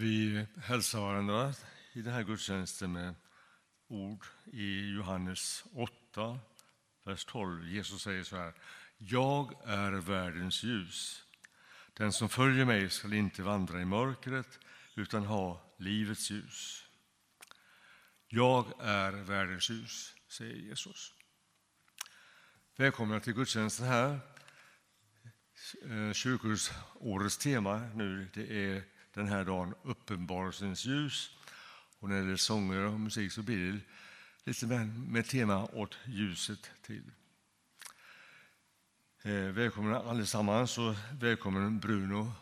Vi hälsar varandra i den här gudstjänsten med ord i Johannes 8, vers 12. Jesus säger så här. Jag är världens ljus. Den som följer mig skall inte vandra i mörkret utan ha livets ljus. Jag är världens ljus, säger Jesus. Välkomna till gudstjänsten här. Eh, kyrkoårets tema nu det är den här dagen Uppenbarelsens ljus. Och när det är sånger och musik så blir det lite med tema åt ljuset till. Eh, välkomna allesammans och välkommen Bruno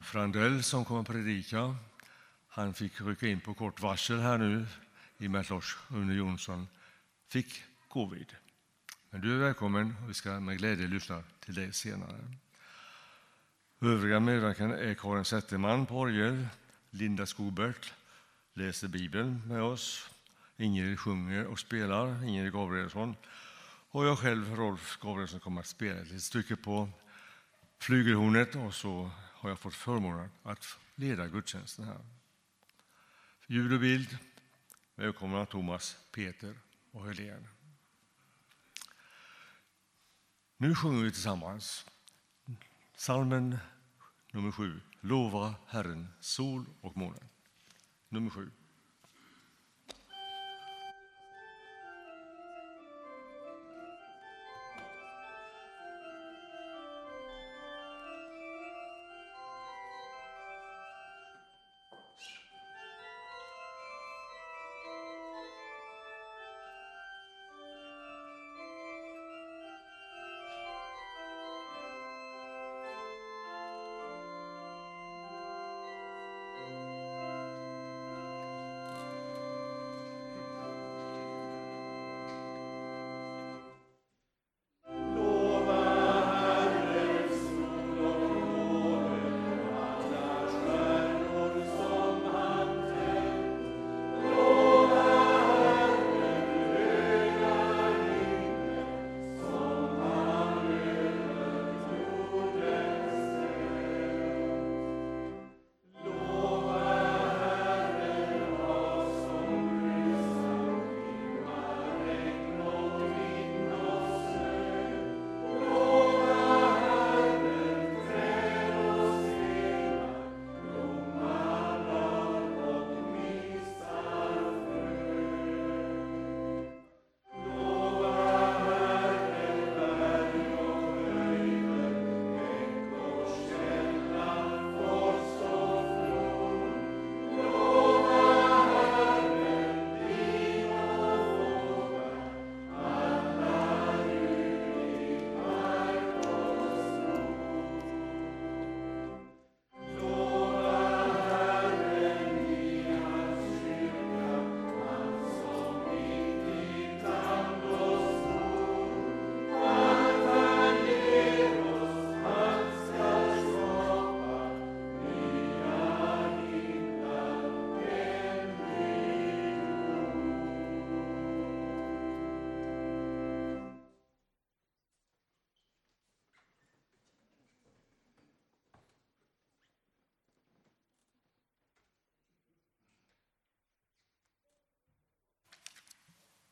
Frandell som kommer att predika. Han fick rycka in på kort varsel här nu i och med att Lars Rune Jonsson fick covid. Men du är välkommen och vi ska med glädje lyssna till dig senare. Övriga medverkande är Karin Zetterman på orgel, Linda Skobert läser Bibeln med oss, Ingrid sjunger och spelar, Ingrid Gabrielsson och jag själv, Rolf Gabrielsson, kommer att spela ett litet stycke på flygelhornet och så har jag fått förmånen att leda gudstjänsten här. Ljud och bild, välkomna Thomas, Peter och Helene. Nu sjunger vi tillsammans Salmen nummer sju. Lova Herren, sol och månen. Nummer sju.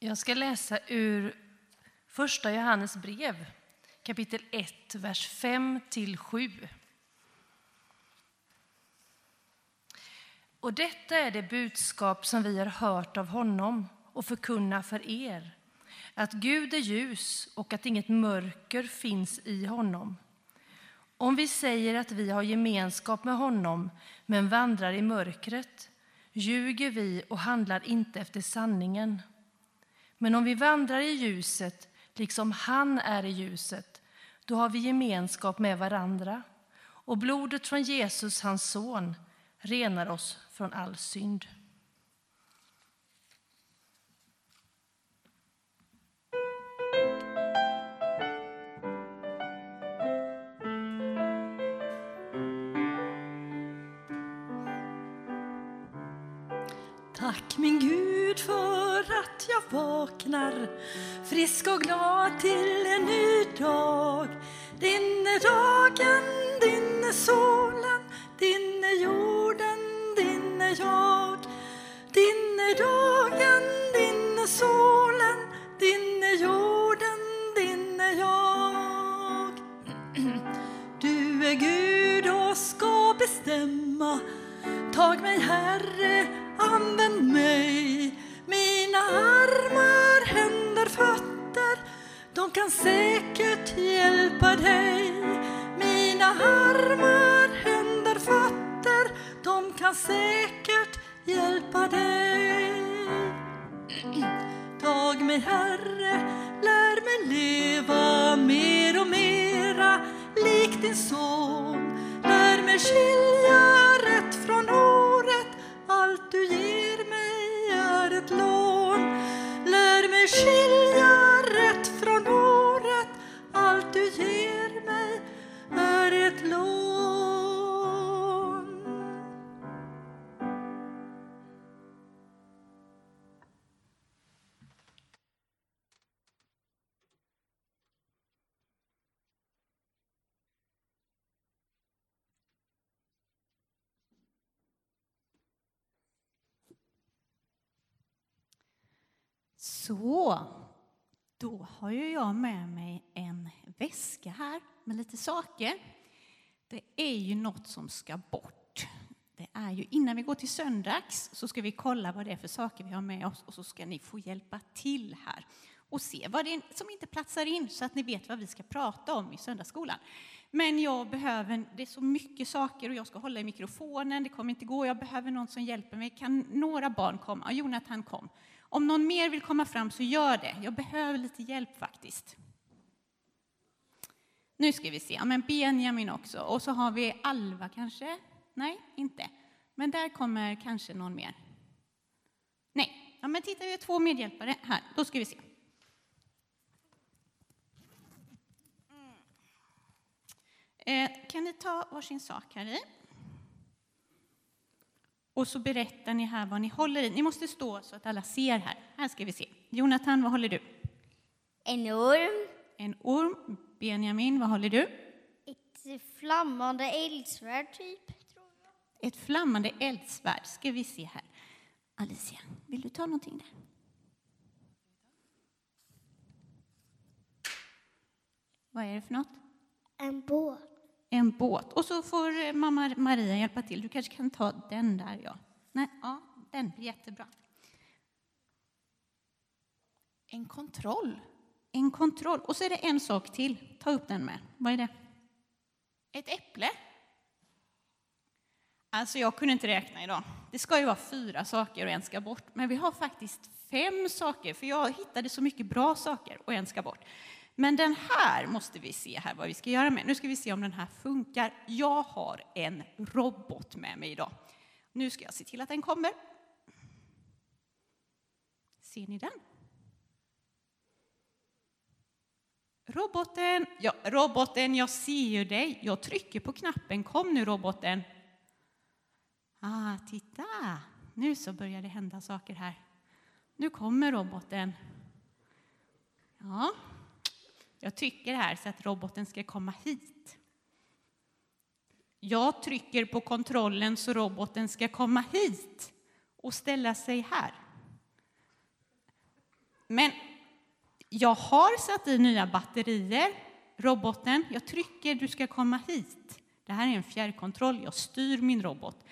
Jag ska läsa ur Första Johannes brev, kapitel 1, vers 5-7. Och detta är det budskap som vi har hört av honom och förkunna för er, att Gud är ljus och att inget mörker finns i honom. Om vi säger att vi har gemenskap med honom men vandrar i mörkret ljuger vi och handlar inte efter sanningen. Men om vi vandrar i ljuset, liksom han är i ljuset, då har vi gemenskap med varandra. Och blodet från Jesus, hans son, renar oss från all synd. Tack min Gud Gud för att jag vaknar frisk och glad till en ny dag. Din är dagen, din är solen, din är jorden, din är jag. Din är dagen, din är solen, din är jorden, din är jag. Du är Gud och ska bestämma Tag mig, Herre, använd mig mina armar, händer, fötter, de kan säkert hjälpa dig. Mina armar, händer, fötter, de kan säkert hjälpa dig. Tag mig, Herre, lär mig leva mer och mera lik din son. Lär mig skilja rätt från orätt, allt du ger mig är ett lån. Skilja rätt från orätt, allt du ger mig är ett lån. Så, då har ju jag med mig en väska här med lite saker. Det är ju något som ska bort. Det är ju innan vi går till söndags så ska vi kolla vad det är för saker vi har med oss och så ska ni få hjälpa till här och se vad det är som inte platsar in så att ni vet vad vi ska prata om i söndagsskolan. Men jag behöver, det är så mycket saker och jag ska hålla i mikrofonen, det kommer inte gå, jag behöver någon som hjälper mig. Kan några barn komma? Jonathan kom. Om någon mer vill komma fram så gör det. Jag behöver lite hjälp faktiskt. Nu ska vi se, ja, men Benjamin också. Och så har vi Alva kanske? Nej, inte. Men där kommer kanske någon mer. Nej, ja, men titta vi har två medhjälpare här. Då ska vi se. Eh, kan ni ta varsin sak här i? Och så berättar ni här vad ni håller i. Ni måste stå så att alla ser här. Här ska vi se. Jonathan, vad håller du? En orm, En orm. Benjamin, vad håller du? ett flammande eldsvärd typ. Tror jag. Ett flammande eldsvärd ska vi se här. Alicia, vill du ta någonting där? Vad är det för något? En båt. En båt. Och så får eh, mamma Maria hjälpa till. Du kanske kan ta den där, ja. Nej, ja, den. Jättebra. En kontroll. En kontroll. Och så är det en sak till. Ta upp den med. Vad är det? Ett äpple. Alltså, jag kunde inte räkna idag. Det ska ju vara fyra saker och en ska bort. Men vi har faktiskt fem saker, för jag hittade så mycket bra saker och en ska bort. Men den här måste vi se här vad vi ska göra med. Nu ska vi se om den här funkar. Jag har en robot med mig idag. Nu ska jag se till att den kommer. Ser ni den? Roboten, ja, roboten, jag ser ju dig. Jag trycker på knappen. Kom nu, roboten. Ah, titta! Nu så börjar det hända saker här. Nu kommer roboten. Ja, jag trycker här så att roboten ska komma hit. Jag trycker på kontrollen så roboten ska komma hit och ställa sig här. Men jag har satt i nya batterier. Roboten, jag trycker, du ska komma hit. Det här är en fjärrkontroll, jag styr min robot.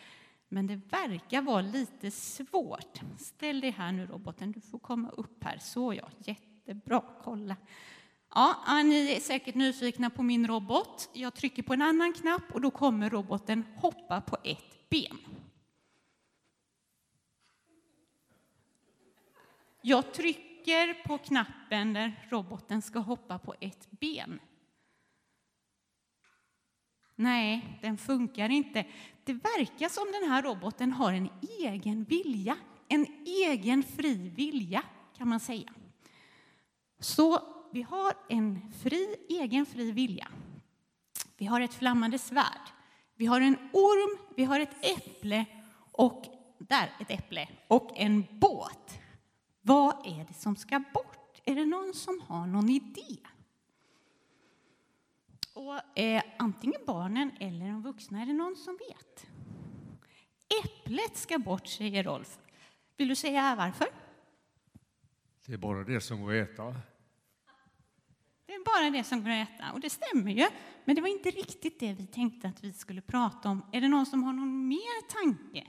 Men det verkar vara lite svårt. Ställ dig här nu roboten, du får komma upp här. Så ja, jättebra, kolla. Ja, ni är säkert nyfikna på min robot. Jag trycker på en annan knapp och då kommer roboten hoppa på ett ben. Jag trycker på knappen där roboten ska hoppa på ett ben. Nej, den funkar inte. Det verkar som den här roboten har en egen vilja, en egen fri vilja kan man säga. Så vi har en fri, egen fri vilja. Vi har ett flammande svärd. Vi har en orm, vi har ett äpple och där ett äpple och en båt. Vad är det som ska bort? Är det någon som har någon idé? Och eh, antingen barnen eller de vuxna, är det någon som vet? Äpplet ska bort, säger Rolf. Vill du säga varför? Det är bara det som går att äta. Det är bara det som går att äta. Och det stämmer ju. Men det var inte riktigt det vi tänkte att vi skulle prata om. Är det någon som har någon mer tanke?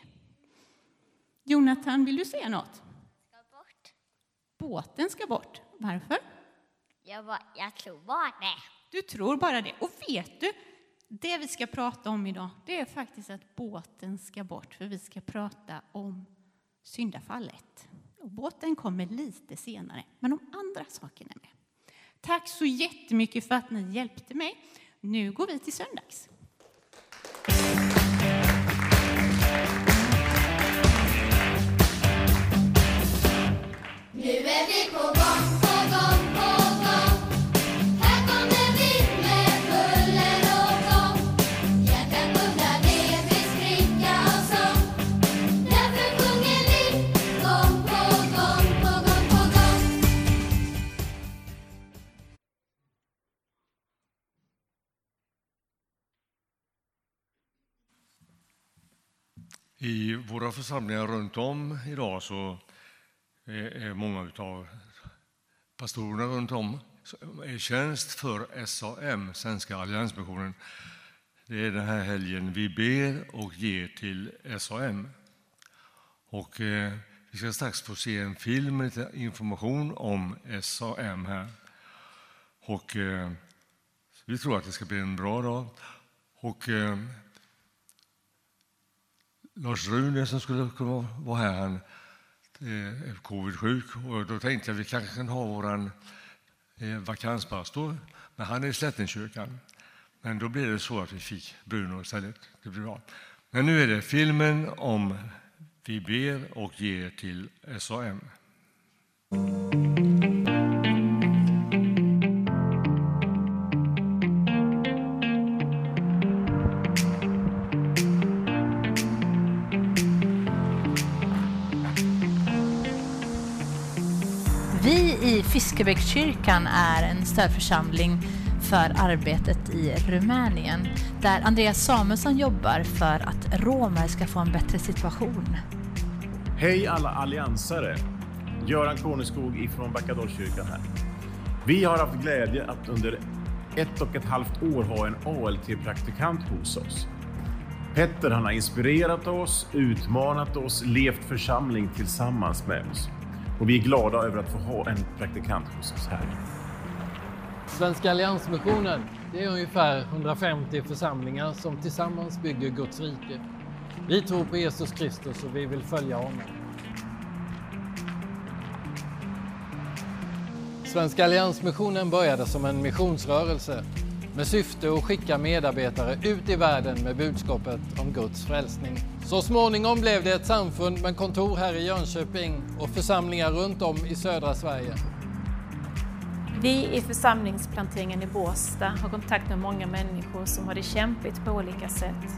Jonathan, vill du säga något? Ska bort. Båten ska bort. Varför? Jag, bara, jag tror bara det. Du tror bara det. Och vet du, det vi ska prata om idag, det är faktiskt att båten ska bort, för vi ska prata om syndafallet. Och båten kommer lite senare, men de andra sakerna är med. Tack så jättemycket för att ni hjälpte mig. Nu går vi till söndags. Nu är vi på I våra församlingar runt om idag så är många av pastorerna runt om i tjänst för SAM, Svenska Alliansmissionen. Det är den här helgen vi ber och ger till SAM. Och eh, vi ska strax få se en film med lite information om SAM här. Och eh, vi tror att det ska bli en bra dag. Och eh, Lars Rune som skulle kunna vara här, han eh, är covid-sjuk. Och då tänkte jag att vi kanske kan ha vår eh, vakanspastor, men han är i Slättenkyrkan. Men då blev det så att vi fick Bruno istället. Det blir bra. Men nu är det filmen om Vi ber och ger till SAM. Fiskebäckskyrkan är en stödförsamling för arbetet i Rumänien där Andreas Samuelsson jobbar för att romer ska få en bättre situation. Hej alla alliansare! Göran Kroneskog ifrån Backadolskyrkan här. Vi har haft glädje att under ett och ett halvt år ha en ALT-praktikant hos oss. Petter han har inspirerat oss, utmanat oss, levt församling tillsammans med oss. Och vi är glada över att få ha en praktikant hos oss här. Svenska Alliansmissionen, det är ungefär 150 församlingar som tillsammans bygger Guds rike. Vi tror på Jesus Kristus och vi vill följa honom. Svenska Alliansmissionen började som en missionsrörelse med syfte att skicka medarbetare ut i världen med budskapet om Guds frälsning. Så småningom blev det ett samfund med kontor här i Jönköping och församlingar runt om i södra Sverige. Vi i församlingsplanteringen i Båstad har kontakt med många människor som har det kämpigt på olika sätt.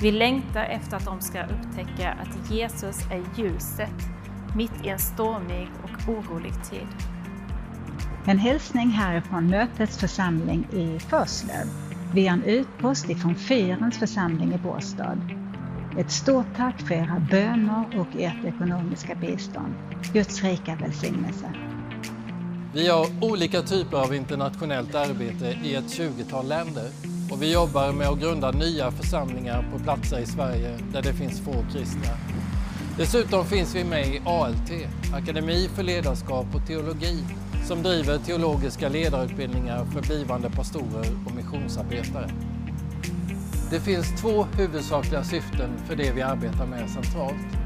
Vi längtar efter att de ska upptäcka att Jesus är ljuset mitt i en stormig och orolig tid. En hälsning härifrån Mötets församling i Förslöv. Vi är en utpost ifrån Fyrens församling i Båstad. Ett stort tack för era böner och ert ekonomiska bistånd. Guds rika välsignelse. Vi har olika typer av internationellt arbete i ett 20-tal länder och vi jobbar med att grunda nya församlingar på platser i Sverige där det finns få kristna. Dessutom finns vi med i ALT, Akademi för ledarskap och teologi, som driver teologiska ledarutbildningar för blivande pastorer och missionsarbetare. Det finns två huvudsakliga syften för det vi arbetar med centralt.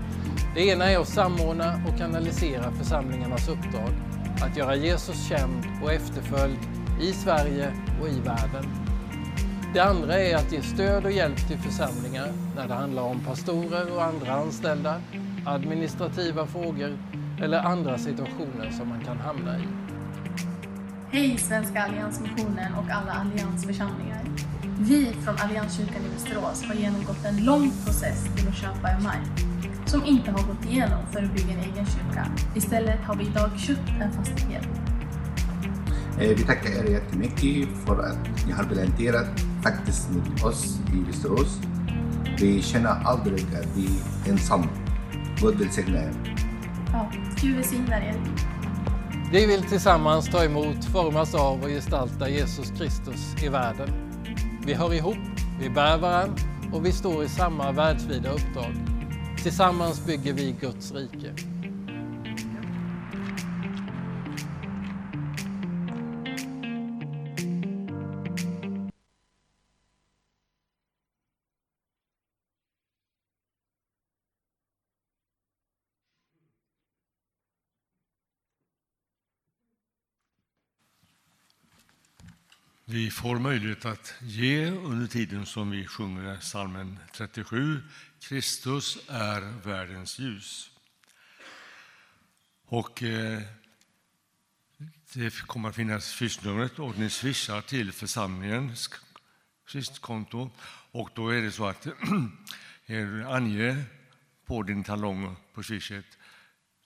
Det ena är att samordna och kanalisera församlingarnas uppdrag, att göra Jesus känd och efterföljd i Sverige och i världen. Det andra är att ge stöd och hjälp till församlingar när det handlar om pastorer och andra anställda, administrativa frågor eller andra situationer som man kan hamna i. Hej Svenska Alliansmissionen och alla alliansförsamlingar. Vi från Allianskyrkan i Västerås har genomgått en lång process till att köpa en mark som inte har gått igenom för att bygga en egen kyrka. Istället har vi idag köpt en fastighet. Eh, Vi tackar er jättemycket för att ni har planterat faktiskt med oss i Västerås. Vi känner aldrig att vi är ensamma. Gud välsigna er. Ja, Gud välsignar er. Vi vill tillsammans ta emot, formas av och gestalta Jesus Kristus i världen. Vi hör ihop, vi bär varandra och vi står i samma världsvida uppdrag. Tillsammans bygger vi Guds rike. Vi får möjlighet att ge under tiden som vi sjunger salmen 37, Kristus är världens ljus. Och eh, det kommer att finnas swishnumret och ni swishar till församlingens swishkonto. Och då är det så att eh, ange på din talong på swishet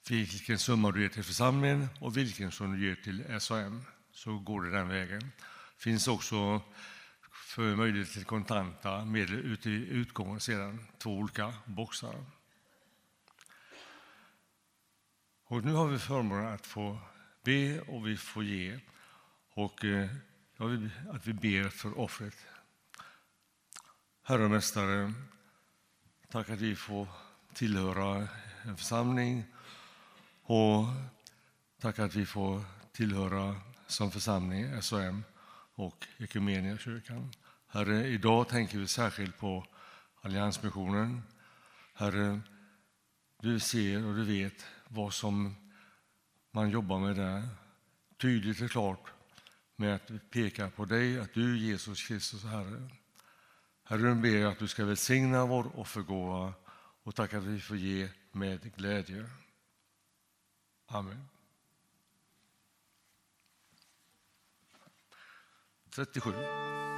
vilken summa du ger till församlingen och vilken som du ger till SAM. Så går det den vägen finns också för möjlighet till kontanta medel ute i utgången sedan, två olika boxar. Och nu har vi förmånen att få be och vi får ge. Och eh, jag vill att vi ber för offret. Herre och Mästare, tack att vi får tillhöra en församling och tack att vi får tillhöra som församling SOM och Equmeniakyrkan. Herre, idag tänker vi särskilt på Alliansmissionen. Herre, du ser och du vet vad som man jobbar med där. Tydligt och klart med att peka på dig, att du Jesus Kristus Herre. Herre, nu ber jag att du ska välsigna vår offergåva och tack att vi får ge med glädje. Amen. 37.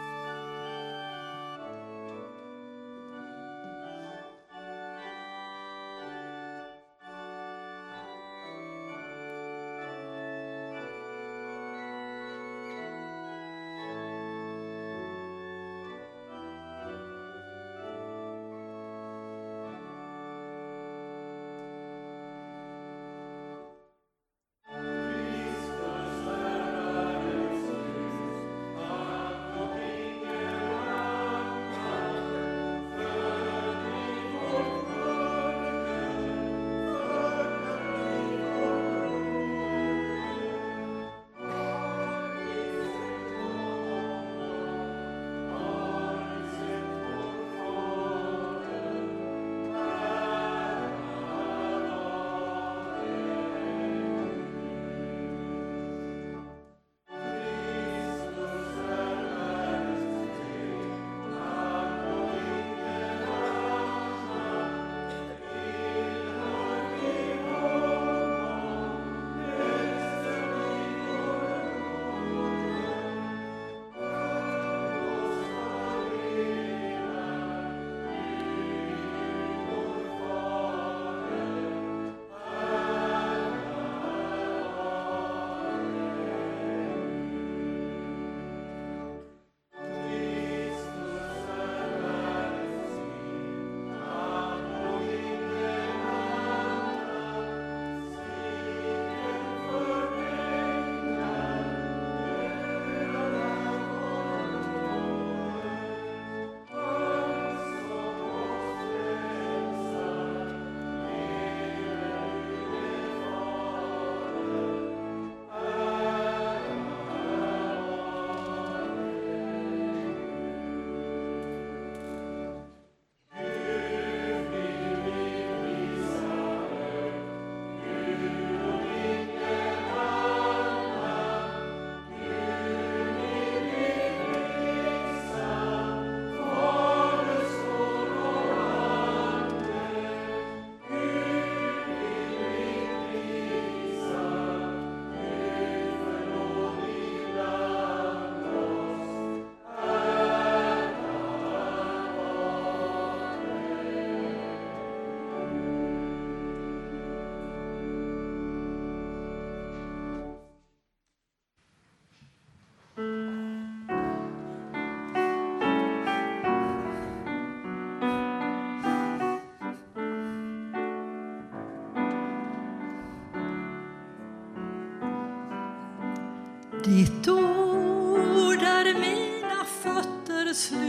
Ditt ord är mina fötters lykta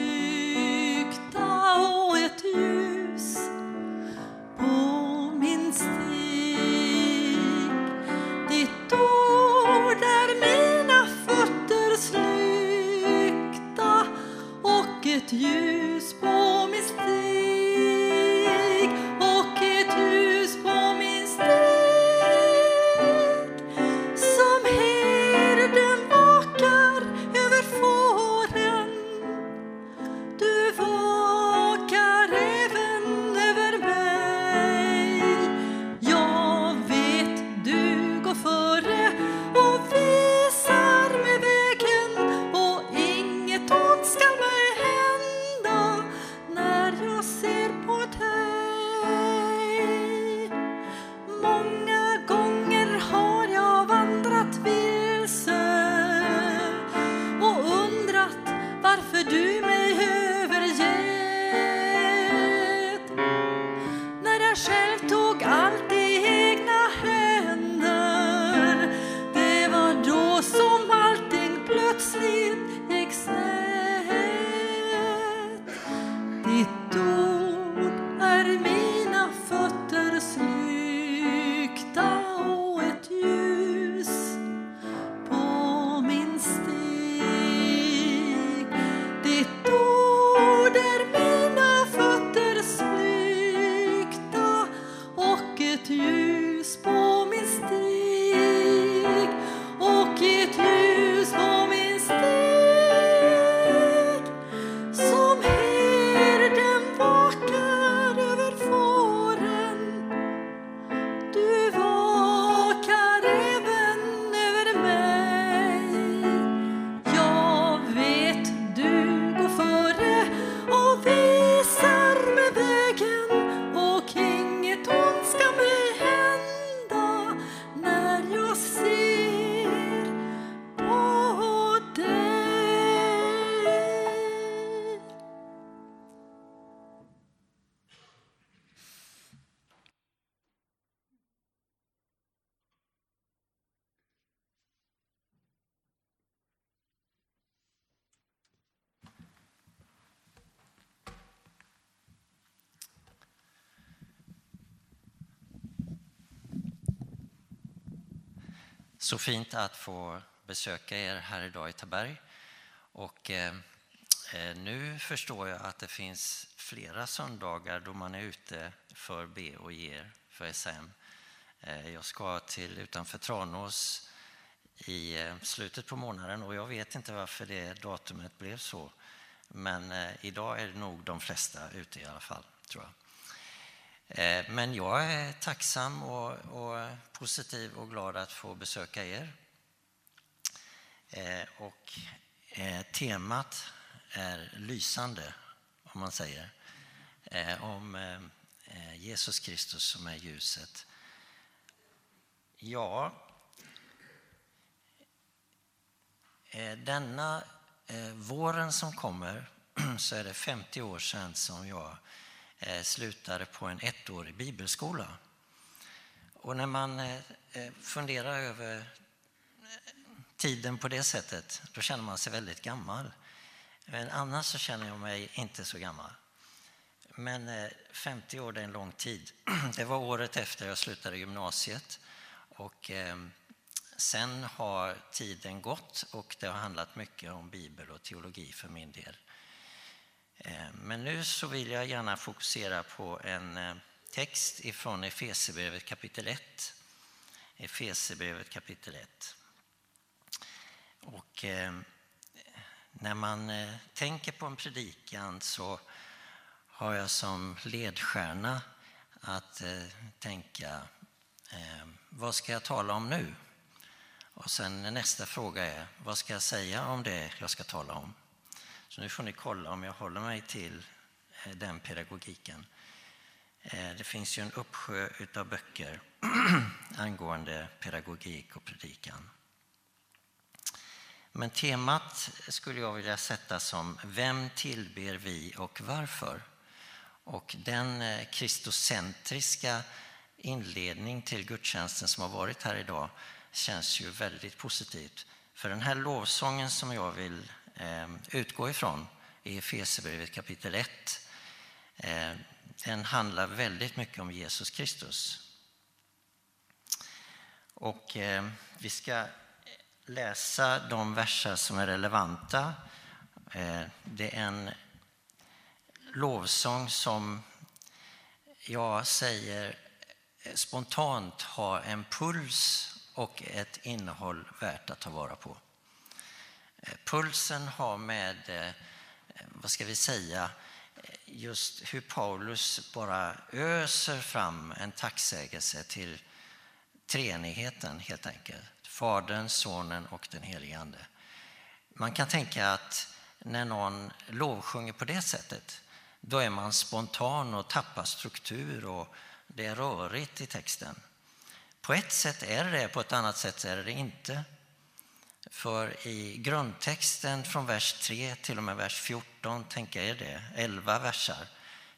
Så fint att få besöka er här idag i Taberg. Och eh, eh, nu förstår jag att det finns flera söndagar då man är ute för B och ger för SM. Eh, jag ska till utanför Tranås i eh, slutet på månaden och jag vet inte varför det datumet blev så. Men eh, idag är det nog de flesta ute i alla fall, tror jag. Eh, men jag är tacksam och, och positiv och glad att få besöka er. Eh, och eh, temat är lysande, om man säger, om Jesus Kristus som är ljuset. Ja, denna våren som kommer så är det 50 år sedan som jag Eh, slutade på en ettårig bibelskola. Och när man eh, eh, funderar över tiden på det sättet, då känner man sig väldigt gammal. Men annars så känner jag mig inte så gammal. Men 50 år det är en lång tid. Det var året efter jag slutade gymnasiet. Och sen har tiden gått och det har handlat mycket om bibel och teologi för min del. Eh, men nu så vill jag gärna fokusera på en eh, text ifrån Efesierbrevet kapitel 1. Efesierbrevet kapitel 1. Och eh, när man tänker på en predikan så har jag som ledstjärna att tänka vad ska jag tala om nu? Och sen nästa fråga är vad ska jag säga om det jag ska tala om? Så nu får ni kolla om jag håller mig till eh, den pedagogiken. Eh, det finns ju en uppsjö utav böcker angående pedagogik och predikan. Men temat skulle jag vilja sätta som Vem tillber vi och varför? Och den eh, kristocentriska inledning till gudstjänsten som har varit här idag känns ju väldigt positivt. För den här lovsången som jag vill Ehm, utgå ifrån i Efesierbrevet kapitel 1 ehm, den handlar väldigt mycket om Jesus Kristus. Och ehm, vi ska läsa de verser som är relevanta. Det är en lovsång som jag säger spontant har en puls och ett innehåll värt att ta vara på. Pulsen har med, eh, vad ska vi säga, just hur Paulus bara öser fram en tacksägelse till treenigheten helt enkelt. Fadern, Sonen och den helige Ande. Man kan tänka att när någon lovsjunger på det sättet, då är man spontan och tappar struktur och det är rörigt i texten. På ett sätt är det på ett annat sätt är det inte. För i grundtexten från vers 3 till och med vers 14, tänker er det, 11 versar,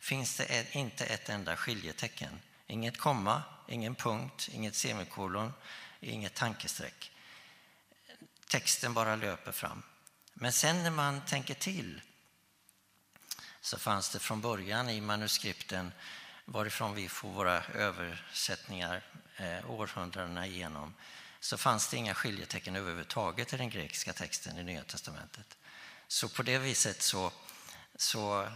finns det inte ett enda skiljetecken. Inget komma, ingen punkt, inget semikolon, inget tankestreck. Texten bara löper fram. Men sen när man tänker till så fanns det från början i manuskripten varifrån vi får våra översättningar eh, århundradena igenom så fanns det inga skiljetecken överhuvudtaget i den grekiska texten i Nya Testamentet. Så på det viset så, så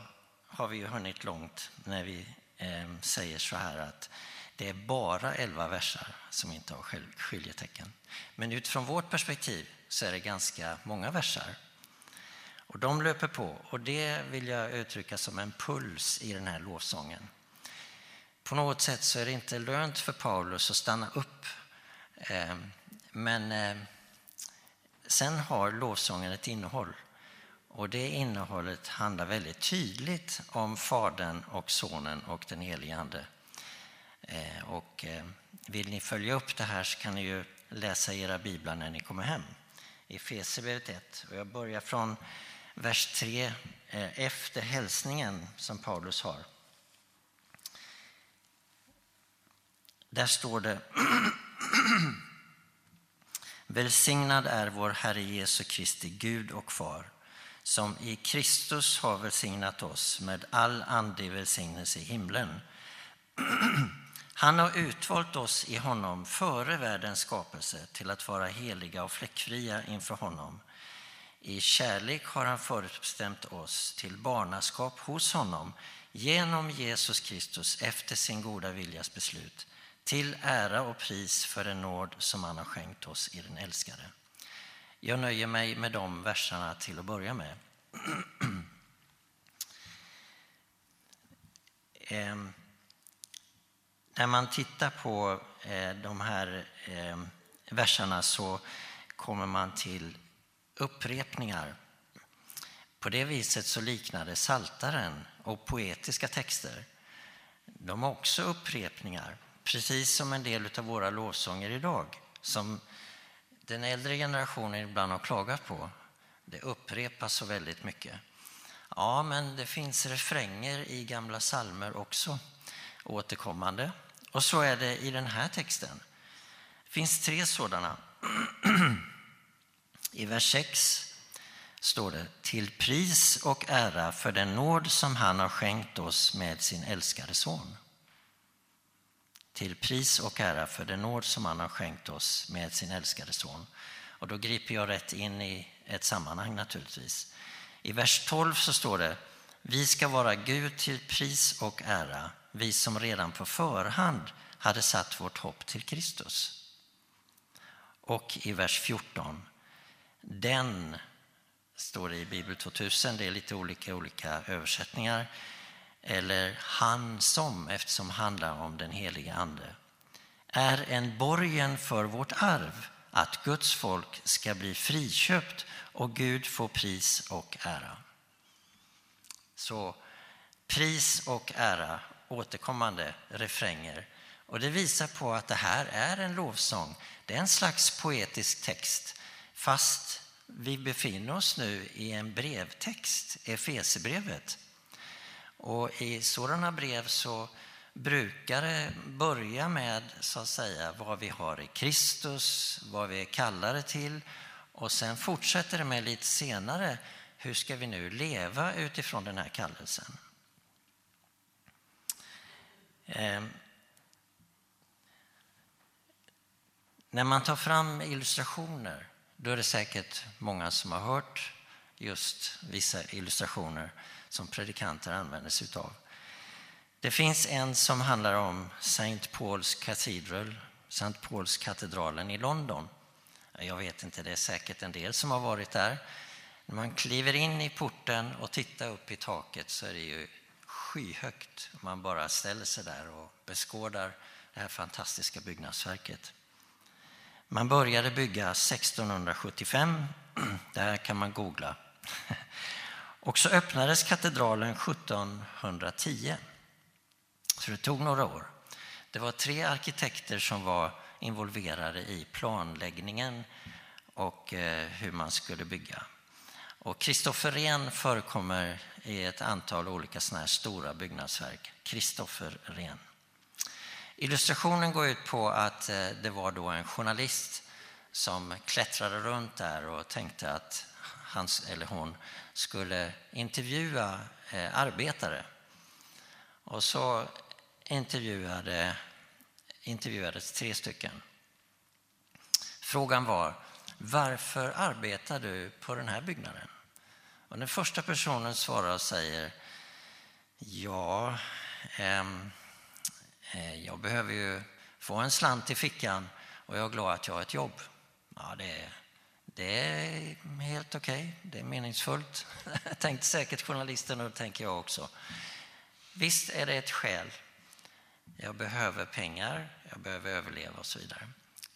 har vi ju hunnit långt när vi eh, säger så här att det är bara elva versar som inte har skiljetecken. Men utifrån vårt perspektiv så är det ganska många versar. Och de löper på och det vill jag uttrycka som en puls i den här lovsången. På något sätt så är det inte lönt för Paulus att stanna upp. Eh, men eh, sen har lovsången ett innehåll. Och det innehållet handlar väldigt tydligt om Fadern och Sonen och den helige Ande. Eh, och vill ni följa upp det här så kan ni ju läsa era biblar när ni kommer hem. I Efesierbrevet 1. Och jag börjar från vers 3 efter hälsningen som Paulus har. Där står det Välsignad är vår Herre Jesu Kristi Gud och Far som i Kristus har välsignat oss med all andlig välsignelse i himlen. Han har utvalt oss i honom före världens skapelse till att vara heliga och fläckfria inför honom. I kärlek har han förutbestämt oss till barnaskap hos honom genom Jesus Kristus efter sin goda viljas beslut till ära och pris för den nåd som han har skänkt oss i den älskade. Jag nöjer mig med de verserna till att börja med. Eh, när man tittar på eh, de här eh, verserna så kommer man till upprepningar. På det viset så liknar det Saltaren och poetiska texter. De har också upprepningar, precis som en del av våra lovsånger idag, som den äldre generationen ibland har klagat på. Det upprepas så väldigt mycket. Ja, men det finns refränger i gamla salmer också, återkommande. Och så är det i den här texten. Det finns tre sådana. I vers 6 står det till pris och ära för den nåd som han har skänkt oss med sin älskade son. Till pris och ära för den nåd som han har skänkt oss med sin älskade son. Och då griper jag rätt in i ett sammanhang naturligtvis. I vers 12 så står det Vi ska vara Gud till pris och ära, vi som redan på förhand hade satt vårt hopp till Kristus. Och i vers 14 Den står det i Bibel 2000, det är lite olika olika översättningar. Eller han som, eftersom det handlar om den helige Ande, är en borgen för vårt arv att Guds folk ska bli friköpt och Gud få pris och ära. Så pris och ära, återkommande refränger. Och det visar på att det här är en lovsång. Det är en slags poetisk text, fast vi befinner oss nu i en brevtext, Efesierbrevet. Och i sådana brev så brukar det börja med så att säga vad vi har i Kristus, vad vi är kallade till. Och sen fortsätter det med lite senare hur ska vi nu leva utifrån den här kallelsen. Eh, när man tar fram illustrationer då är det säkert många som har hört just vissa illustrationer som predikanter använder sig av. Det finns en som handlar om St. Paul's Cathedral, St. Paul's katedralen i London. Jag vet inte, det är säkert en del som har varit där. När man kliver in i porten och tittar upp i taket så är det ju skyhögt. Man bara ställer sig där och beskådar det här fantastiska byggnadsverket. Man började bygga 1675. Det här kan man googla. Och så öppnades katedralen 1710. Så det tog några år. Det var tre arkitekter som var involverade i planläggningen och eh, hur man skulle bygga. Och Kristoffer Ren förekommer i ett antal olika såna här stora byggnadsverk. Kristoffer Ren. Illustrationen går ut på att eh, det var då en journalist som klättrade runt där och tänkte att han eller hon skulle intervjua eh, arbetare. Och så intervjuade, intervjuades tre stycken. Frågan var, varför arbetar du på den här byggnaden? Och den första personen svarar och säger, ja, ehm, eh, jag behöver ju få en slant i fickan och jag är glad att jag har ett jobb. Ja, det är, det är helt okej, okay. det är meningsfullt. tänkte säkert journalisten och det tänker jag också. Visst är det ett skäl. Jag behöver pengar, jag behöver överleva och så vidare.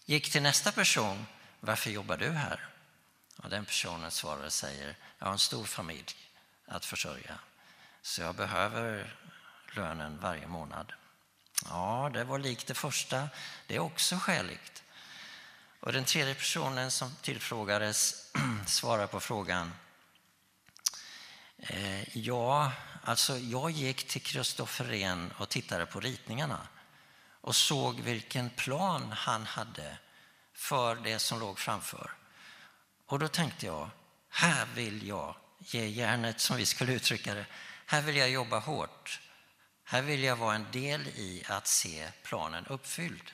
Gick till nästa person. Varför jobbar du här? Och den personen svarar och säger, jag har en stor familj att försörja. Så jag behöver lönen varje månad. Ja, det var likt det första. Det är också skäligt. Och den tredje personen som tillfrågades svarar på frågan. Eh, ja, alltså jag gick till Kristoffer Ren och tittade på ritningarna och såg vilken plan han hade för det som låg framför. Och då tänkte jag, här vill jag ge järnet, som vi skulle uttrycka det. Här vill jag jobba hårt. Här vill jag vara en del i att se planen uppfylld.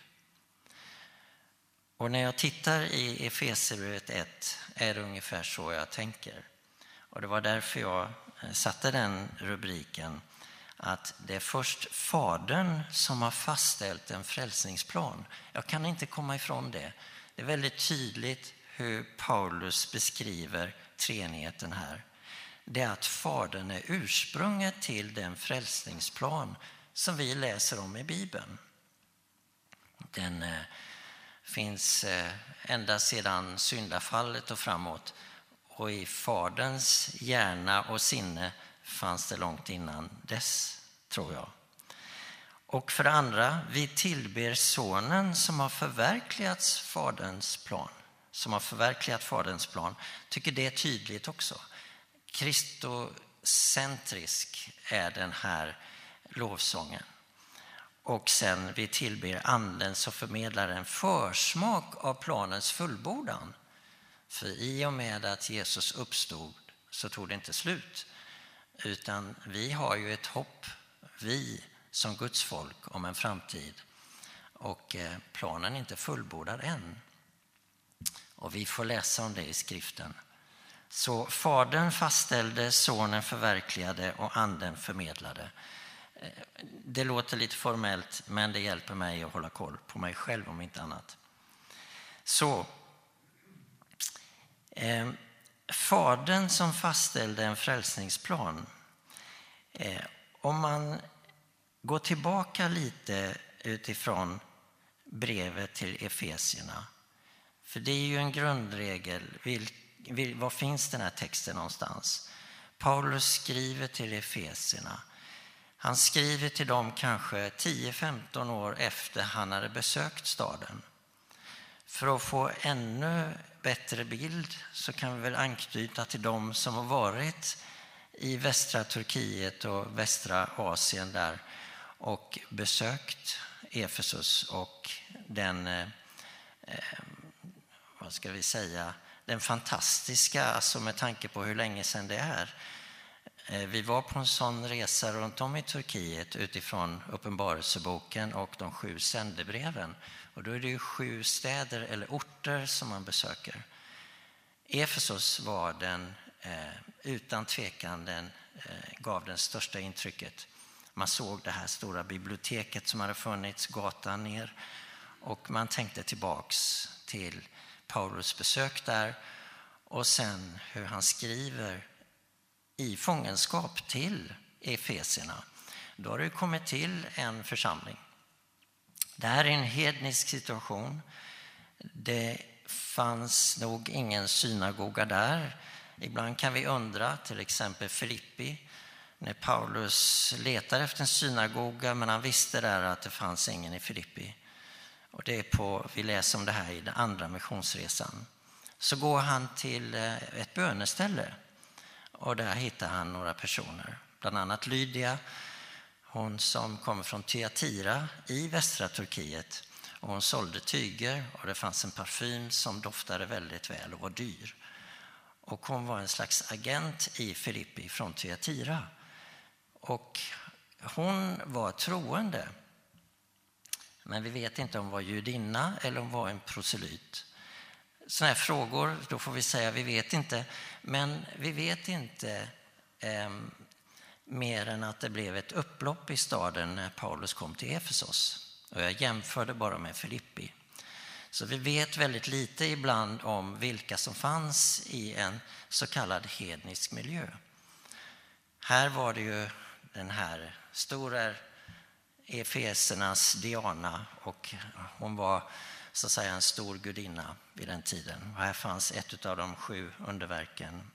Och när jag tittar i Efesierbrevet 1 är det ungefär så jag tänker. Och det var därför jag eh, satte den rubriken att det är först Fadern som har fastställt en frälsningsplan. Jag kan inte komma ifrån det. Det är väldigt tydligt hur Paulus beskriver treenigheten här. Det är att Fadern är ursprunget till den frälsningsplan som vi läser om i Bibeln. Den eh, finns eh, ända sedan syndafallet och framåt och i Faderns hjärna och sinne fanns det långt innan dess, tror jag. Och för det andra, vi tillber Sonen som har förverkligat Faderns plan. Som har förverkligat Faderns plan. tycker det är tydligt också. Kristocentrisk är den här lovsången. Och sen vi tillber Anden som förmedlar en försmak av planens fullbordan. För i och med att Jesus uppstod så tog det inte slut. Utan vi har ju ett hopp, vi som Guds folk, om en framtid. Och eh, planen är inte fullbordad än. Och vi får läsa om det i skriften. Så Fadern fastställde, Sonen förverkligade och Anden förmedlade. Det låter lite formellt, men det hjälper mig att hålla koll på mig själv om inte annat. Så eh, Fadern som fastställde en frälsningsplan. Eh, om man går tillbaka lite utifrån brevet till Efesierna. För det är ju en grundregel. Vil, vil, var finns den här texten någonstans? Paulus skriver till Efesierna. Han skriver till dem kanske 10-15 år efter han hade besökt staden. För att få ännu bättre bild så kan vi väl anknyta till dem som har varit i västra Turkiet och västra Asien där och besökt Efesus och den, eh, eh vad ska vi säga, den fantastiska, alltså med tanke på hur länge sedan det är. Eh, vi var på en sån resa runt om i Turkiet utifrån Uppenbarelseboken och de sju sändebreven. Och då är det ju sju städer eller orter som man besöker. Efesos var den, eh, utan tvekan, den eh, gav det största intrycket. Man såg det här stora biblioteket som hade funnits gatan ner och man tänkte tillbaks till Paulus besök där och sen hur han skriver i fångenskap till Efesierna. Då har det kommit till en församling det här är en hednisk situation. Det fanns nog ingen synagoga där. Ibland kan vi undra, till exempel Filippi, när Paulus letar efter en synagoga, men han visste där att det fanns ingen i Filippi. Och det är på, vi läser om det här i den andra missionsresan. Så går han till eh, ett böneställe och där hittar han några personer. Bland annat Lydia, hon som kommer från Tyatira i västra Turkiet. Och hon sålde tyger och det fanns en parfym som doftade väldigt väl och var dyr. Och hon var en slags agent i Filippi från Tyatira. Och hon var troende. Men vi vet inte om hon var judinna eller om hon var en proselyt. Sådana här frågor, då får vi säga vi vet inte. Men vi vet inte eh, mer än att det blev ett upplopp i staden när Paulus kom till Efesos. Och jag jämförde bara med Filippi. Så vi vet väldigt lite ibland om vilka som fanns i en så kallad hednisk miljö. Här var det ju den här stora Efesernas Diana och hon var så att säga en stor gudinna vid den tiden. Och här fanns ett av de sju underverken.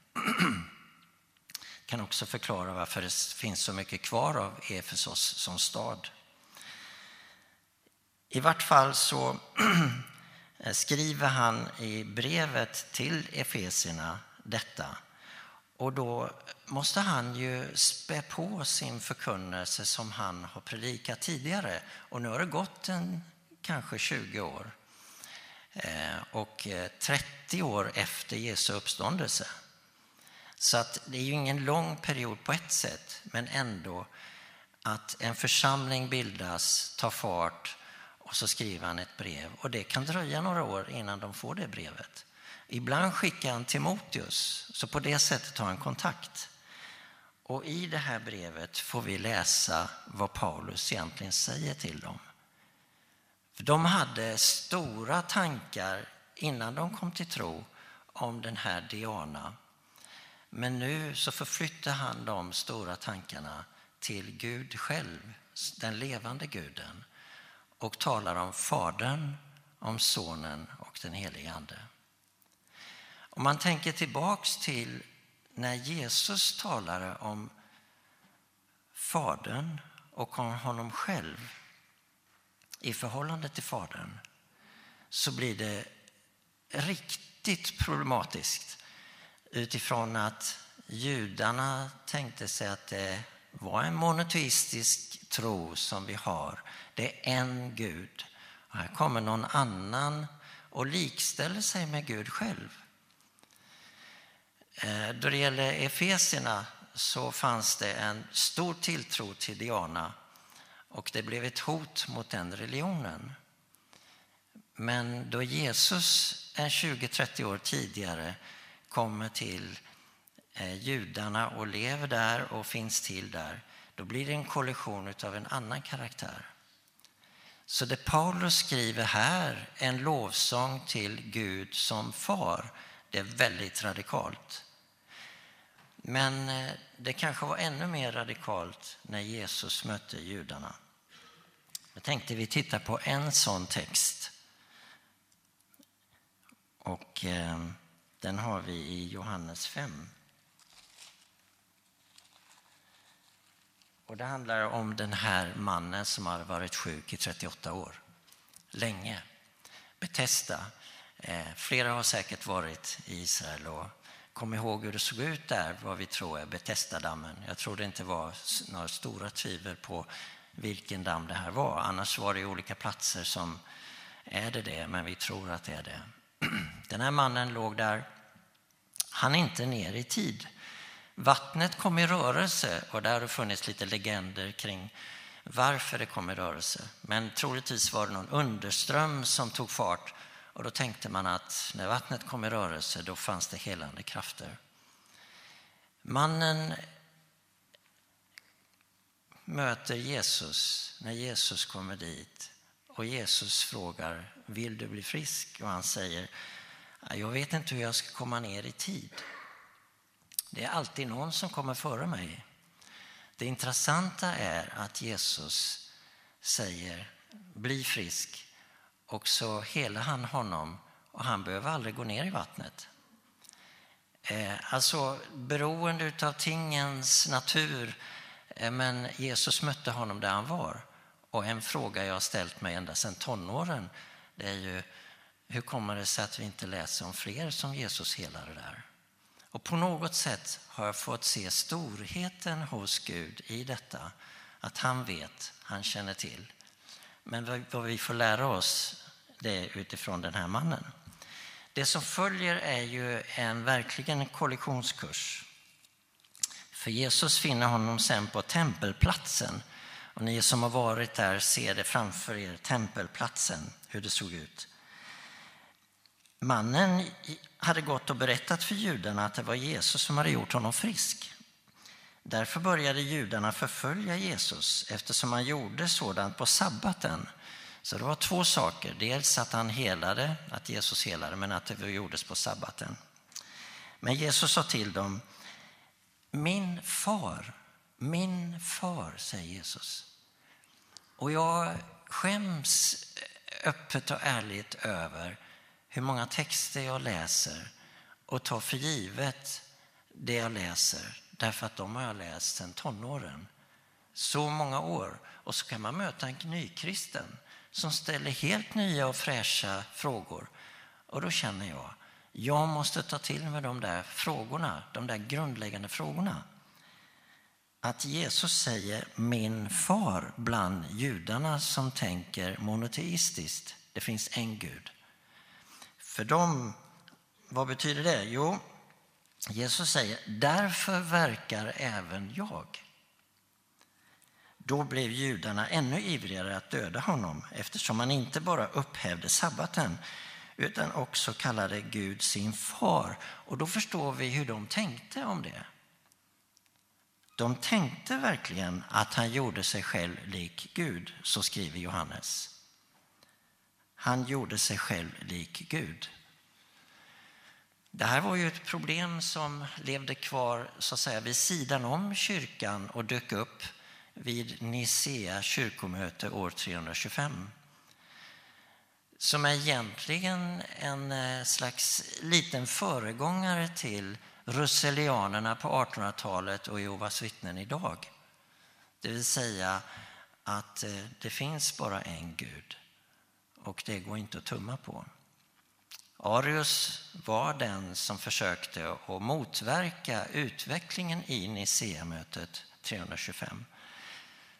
kan också förklara varför det finns så mycket kvar av Efesos som stad. I vart fall så skriver han i brevet till Efesierna detta. Och då måste han ju spä på sin förkunnelse som han har predikat tidigare. Och nu har det gått en, kanske 20 år. Eh, och eh, 30 år efter Jesu uppståndelse. Så att det är ju ingen lång period på ett sätt, men ändå att en församling bildas, tar fart och så skriver han ett brev. Och det kan dröja några år innan de får det brevet. Ibland skickar han Timoteus, så på det sättet har han kontakt. Och i det här brevet får vi läsa vad Paulus egentligen säger till dem. För de hade stora tankar innan de kom till tro om den här Diana. Men nu så förflyttar han de stora tankarna till Gud själv, den levande guden och talar om Fadern, om Sonen och den helige Ande. Om man tänker tillbaks till när Jesus talade om Fadern och om honom själv i förhållande till Fadern så blir det riktigt problematiskt utifrån att judarna tänkte sig att det var en monoteistisk tro som vi har. Det är en Gud. Och här kommer någon annan och likställer sig med Gud själv. Eh, då det gäller Efesierna så fanns det en stor tilltro till Diana och det blev ett hot mot den religionen. Men då Jesus en 20-30 år tidigare kommer till eh, judarna och lever där och finns till där, då blir det en kollision av en annan karaktär. Så det Paulus skriver här, en lovsång till Gud som far, det är väldigt radikalt. Men eh, det kanske var ännu mer radikalt när Jesus mötte judarna. Jag tänkte vi tittar på en sån text. Och eh, den har vi i Johannes 5. Och det handlar om den här mannen som har varit sjuk i 38 år. Länge. Betesda. Eh, flera har säkert varit i Israel och kom ihåg hur det såg ut där, vad vi tror är Betesda-dammen. Jag tror det inte var några stora tvivel på vilken damm det här var. Annars var det olika platser som är det det, men vi tror att det är det. Den här mannen låg där. Han är inte ner i tid. Vattnet kom i rörelse och där har det funnits lite legender kring varför det kom i rörelse. Men troligtvis var det någon underström som tog fart och då tänkte man att när vattnet kom i rörelse då fanns det helande krafter. Mannen möter Jesus när Jesus kommer dit och Jesus frågar vill du bli frisk? Och han säger jag vet inte hur jag ska komma ner i tid. Det är alltid någon som kommer före mig. Det intressanta är att Jesus säger bli frisk och så helar han honom och han behöver aldrig gå ner i vattnet. Eh, alltså beroende av tingens natur, Eh, men Jesus mötte honom där han var. Och en fråga jag har ställt mig ända sedan tonåren, det är ju hur kommer det sig att vi inte läser om fler som Jesus helade där? Och på något sätt har jag fått se storheten hos Gud i detta. Att han vet, han känner till. Men vad- vi får lära oss det är utifrån den här mannen. Det som följer är ju en verkligen en kollisionskurs. För Jesus finner honom sen på tempelplatsen. Och ni som har varit där ser det framför er, tempelplatsen, hur det såg ut. Mannen hade gått och berättat för judarna att det var Jesus som hade gjort honom frisk. Därför började judarna förfölja Jesus eftersom han gjorde sådant på sabbaten. Så det var två saker. Dels att han helade, att Jesus helade, men att det gjordes på sabbaten. Men Jesus sa till dem, min far, min far, säger Jesus. Och jag skäms öppet och ärligt över hur många texter jag läser och tar för givet det jag läser därför att de har jag läst sedan tonåren. Så många år. Och så kan man möta en nykristen som ställer helt nya och fräscha frågor. Och då känner jag, jag måste ta till mig de där frågorna, de där grundläggande frågorna. Att Jesus säger min far bland judarna som tänker monoteistiskt. Det finns en Gud. För dem, vad betyder det? Jo, Jesus säger därför verkar även jag. Då blev judarna ännu ivrigare att döda honom eftersom han inte bara upphävde sabbaten utan också kallade Gud sin far. Och då förstår vi hur de tänkte om det. De tänkte verkligen att han gjorde sig själv lik Gud, så skriver Johannes. Han gjorde sig själv lik Gud. Det här var ju ett problem som levde kvar så att säga, vid sidan om kyrkan och dök upp vid Nicea kyrkomöte år 325. Som är egentligen en eh, slags liten föregångare till Russellianerna på 1800-talet och Jehovas vittnen idag. Det vill säga att eh, det finns bara en Gud och det går inte att tumma på. Arius var den som försökte att motverka utvecklingen i Nicea-mötet 325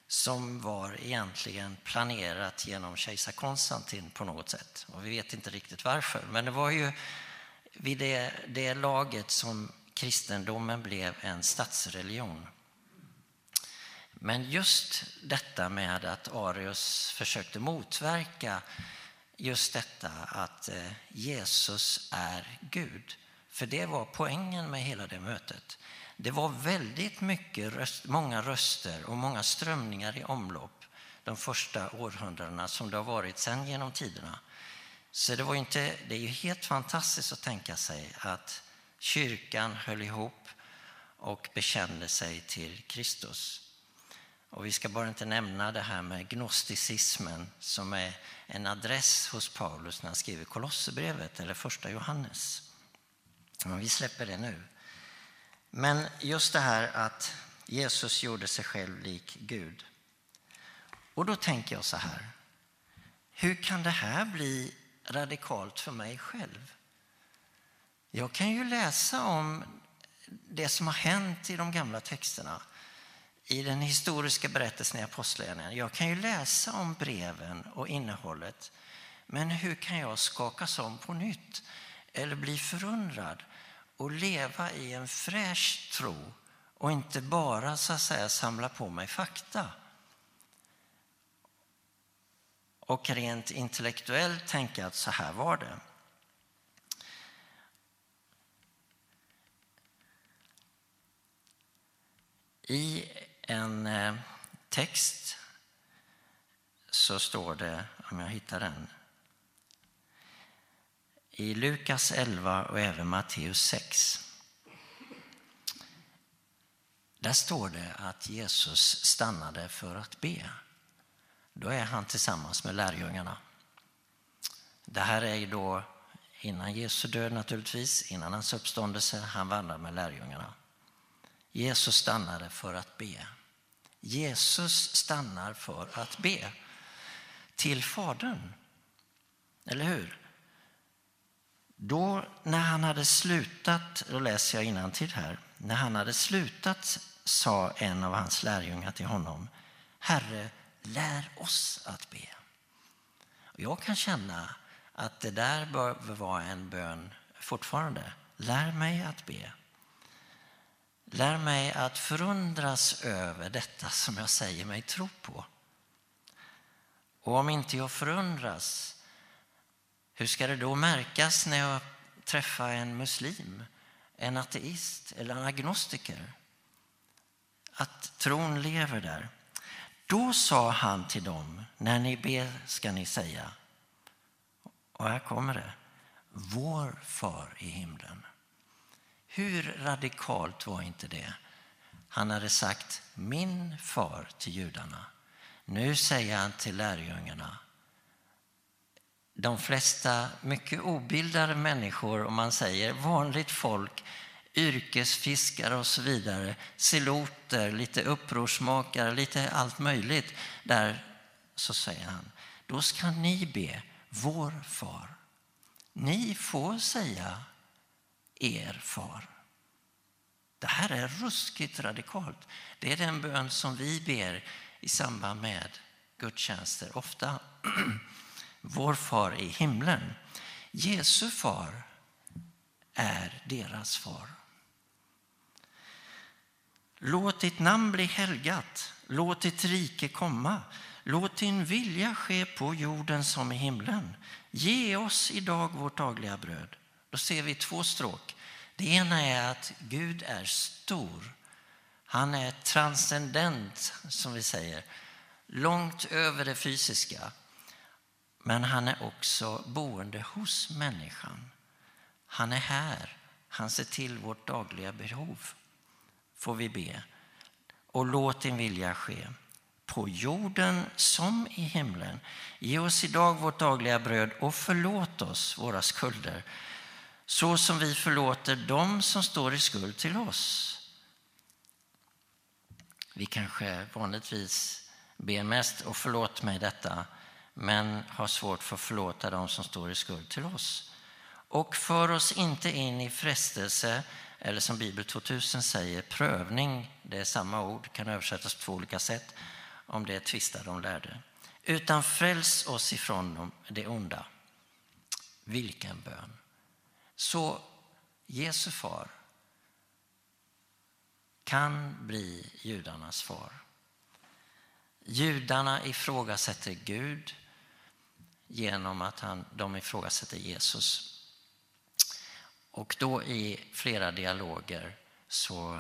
som var egentligen planerat genom kejsar Konstantin på något sätt. Och vi vet inte riktigt varför, men det var ju vid det, det laget som kristendomen blev en statsreligion. Men just detta med att Arius försökte motverka just detta att eh, Jesus är Gud. För det var poängen med hela det mötet. Det var väldigt mycket röst, många röster och många strömningar i omlopp de första århundradena som det har varit sen genom tiderna. Så det, var inte, det är ju helt fantastiskt att tänka sig att kyrkan höll ihop och bekände sig till Kristus. Och vi ska bara inte nämna det här med gnosticismen som är en adress hos Paulus när han skriver Kolosserbrevet eller första Johannes. Men vi släpper det nu. Men just det här att Jesus gjorde sig själv lik Gud. Och då tänker jag så här. Hur kan det här bli radikalt för mig själv? Jag kan ju läsa om det som har hänt i de gamla texterna i den historiska berättelsen i Apostlagärningarna. Jag kan ju läsa om breven och innehållet. Men hur kan jag skakas om på nytt eller bli förundrad och leva i en fräsch tro och inte bara så att säga samla på mig fakta? Och rent intellektuellt tänka att så här var det. I en eh, text så står det, om jag hittar den, i Lukas 11 och även Matteus 6. Där står det att Jesus stannade för att be. Då är han tillsammans med lärjungarna. Det här är då innan Jesu död naturligtvis, innan hans uppståndelse. Han vandrar med lärjungarna. Jesus stannade för att be. Jesus stannar för att be till Fadern. Eller hur? Då när han hade slutat, då läser jag innantill här. När han hade slutat sa en av hans lärjungar till honom, Herre, lär oss att be. Och jag kan känna att det där bör vara en bön fortfarande. Lär mig att be. Lär mig att förundras över detta som jag säger mig tro på. Och om inte jag förundras, hur ska det då märkas när jag träffar en muslim, en ateist eller en agnostiker? Att tron lever där. Då sa han till dem, när ni ber ska ni säga, och här kommer det, vår far i himlen. Hur radikalt var inte det? Han hade sagt min far till judarna. Nu säger han till lärjungarna. De flesta mycket obildade människor, om man säger vanligt folk, yrkesfiskare och så vidare, siloter, lite upprorsmakare, lite allt möjligt. Där så säger han, då ska ni be vår far. Ni får säga er far. Det här är ruskigt radikalt. Det är den bön som vi ber i samband med gudstjänster ofta. Vår far i himlen. Jesu far är deras far. Låt ditt namn bli helgat. Låt ditt rike komma. Låt din vilja ske på jorden som i himlen. Ge oss idag vårt dagliga bröd. Då ser vi två stråk. Det ena är att Gud är stor. Han är transcendent, som vi säger. Långt över det fysiska. Men han är också boende hos människan. Han är här. Han ser till vårt dagliga behov. Får vi be. Och låt din vilja ske på jorden som i himlen. Ge oss idag vårt dagliga bröd och förlåt oss våra skulder så som vi förlåter dem som står i skuld till oss. Vi kanske vanligtvis ber mest och förlåt mig detta men har svårt för att förlåta dem som står i skuld till oss. Och för oss inte in i frestelse eller som Bibel 2000 säger, prövning, det är samma ord, kan översättas på två olika sätt om det tvistar de lärde. Utan fräls oss ifrån det onda. Vilken bön! Så Jesu far kan bli judarnas far. Judarna ifrågasätter Gud genom att han, de ifrågasätter Jesus. Och då i flera dialoger så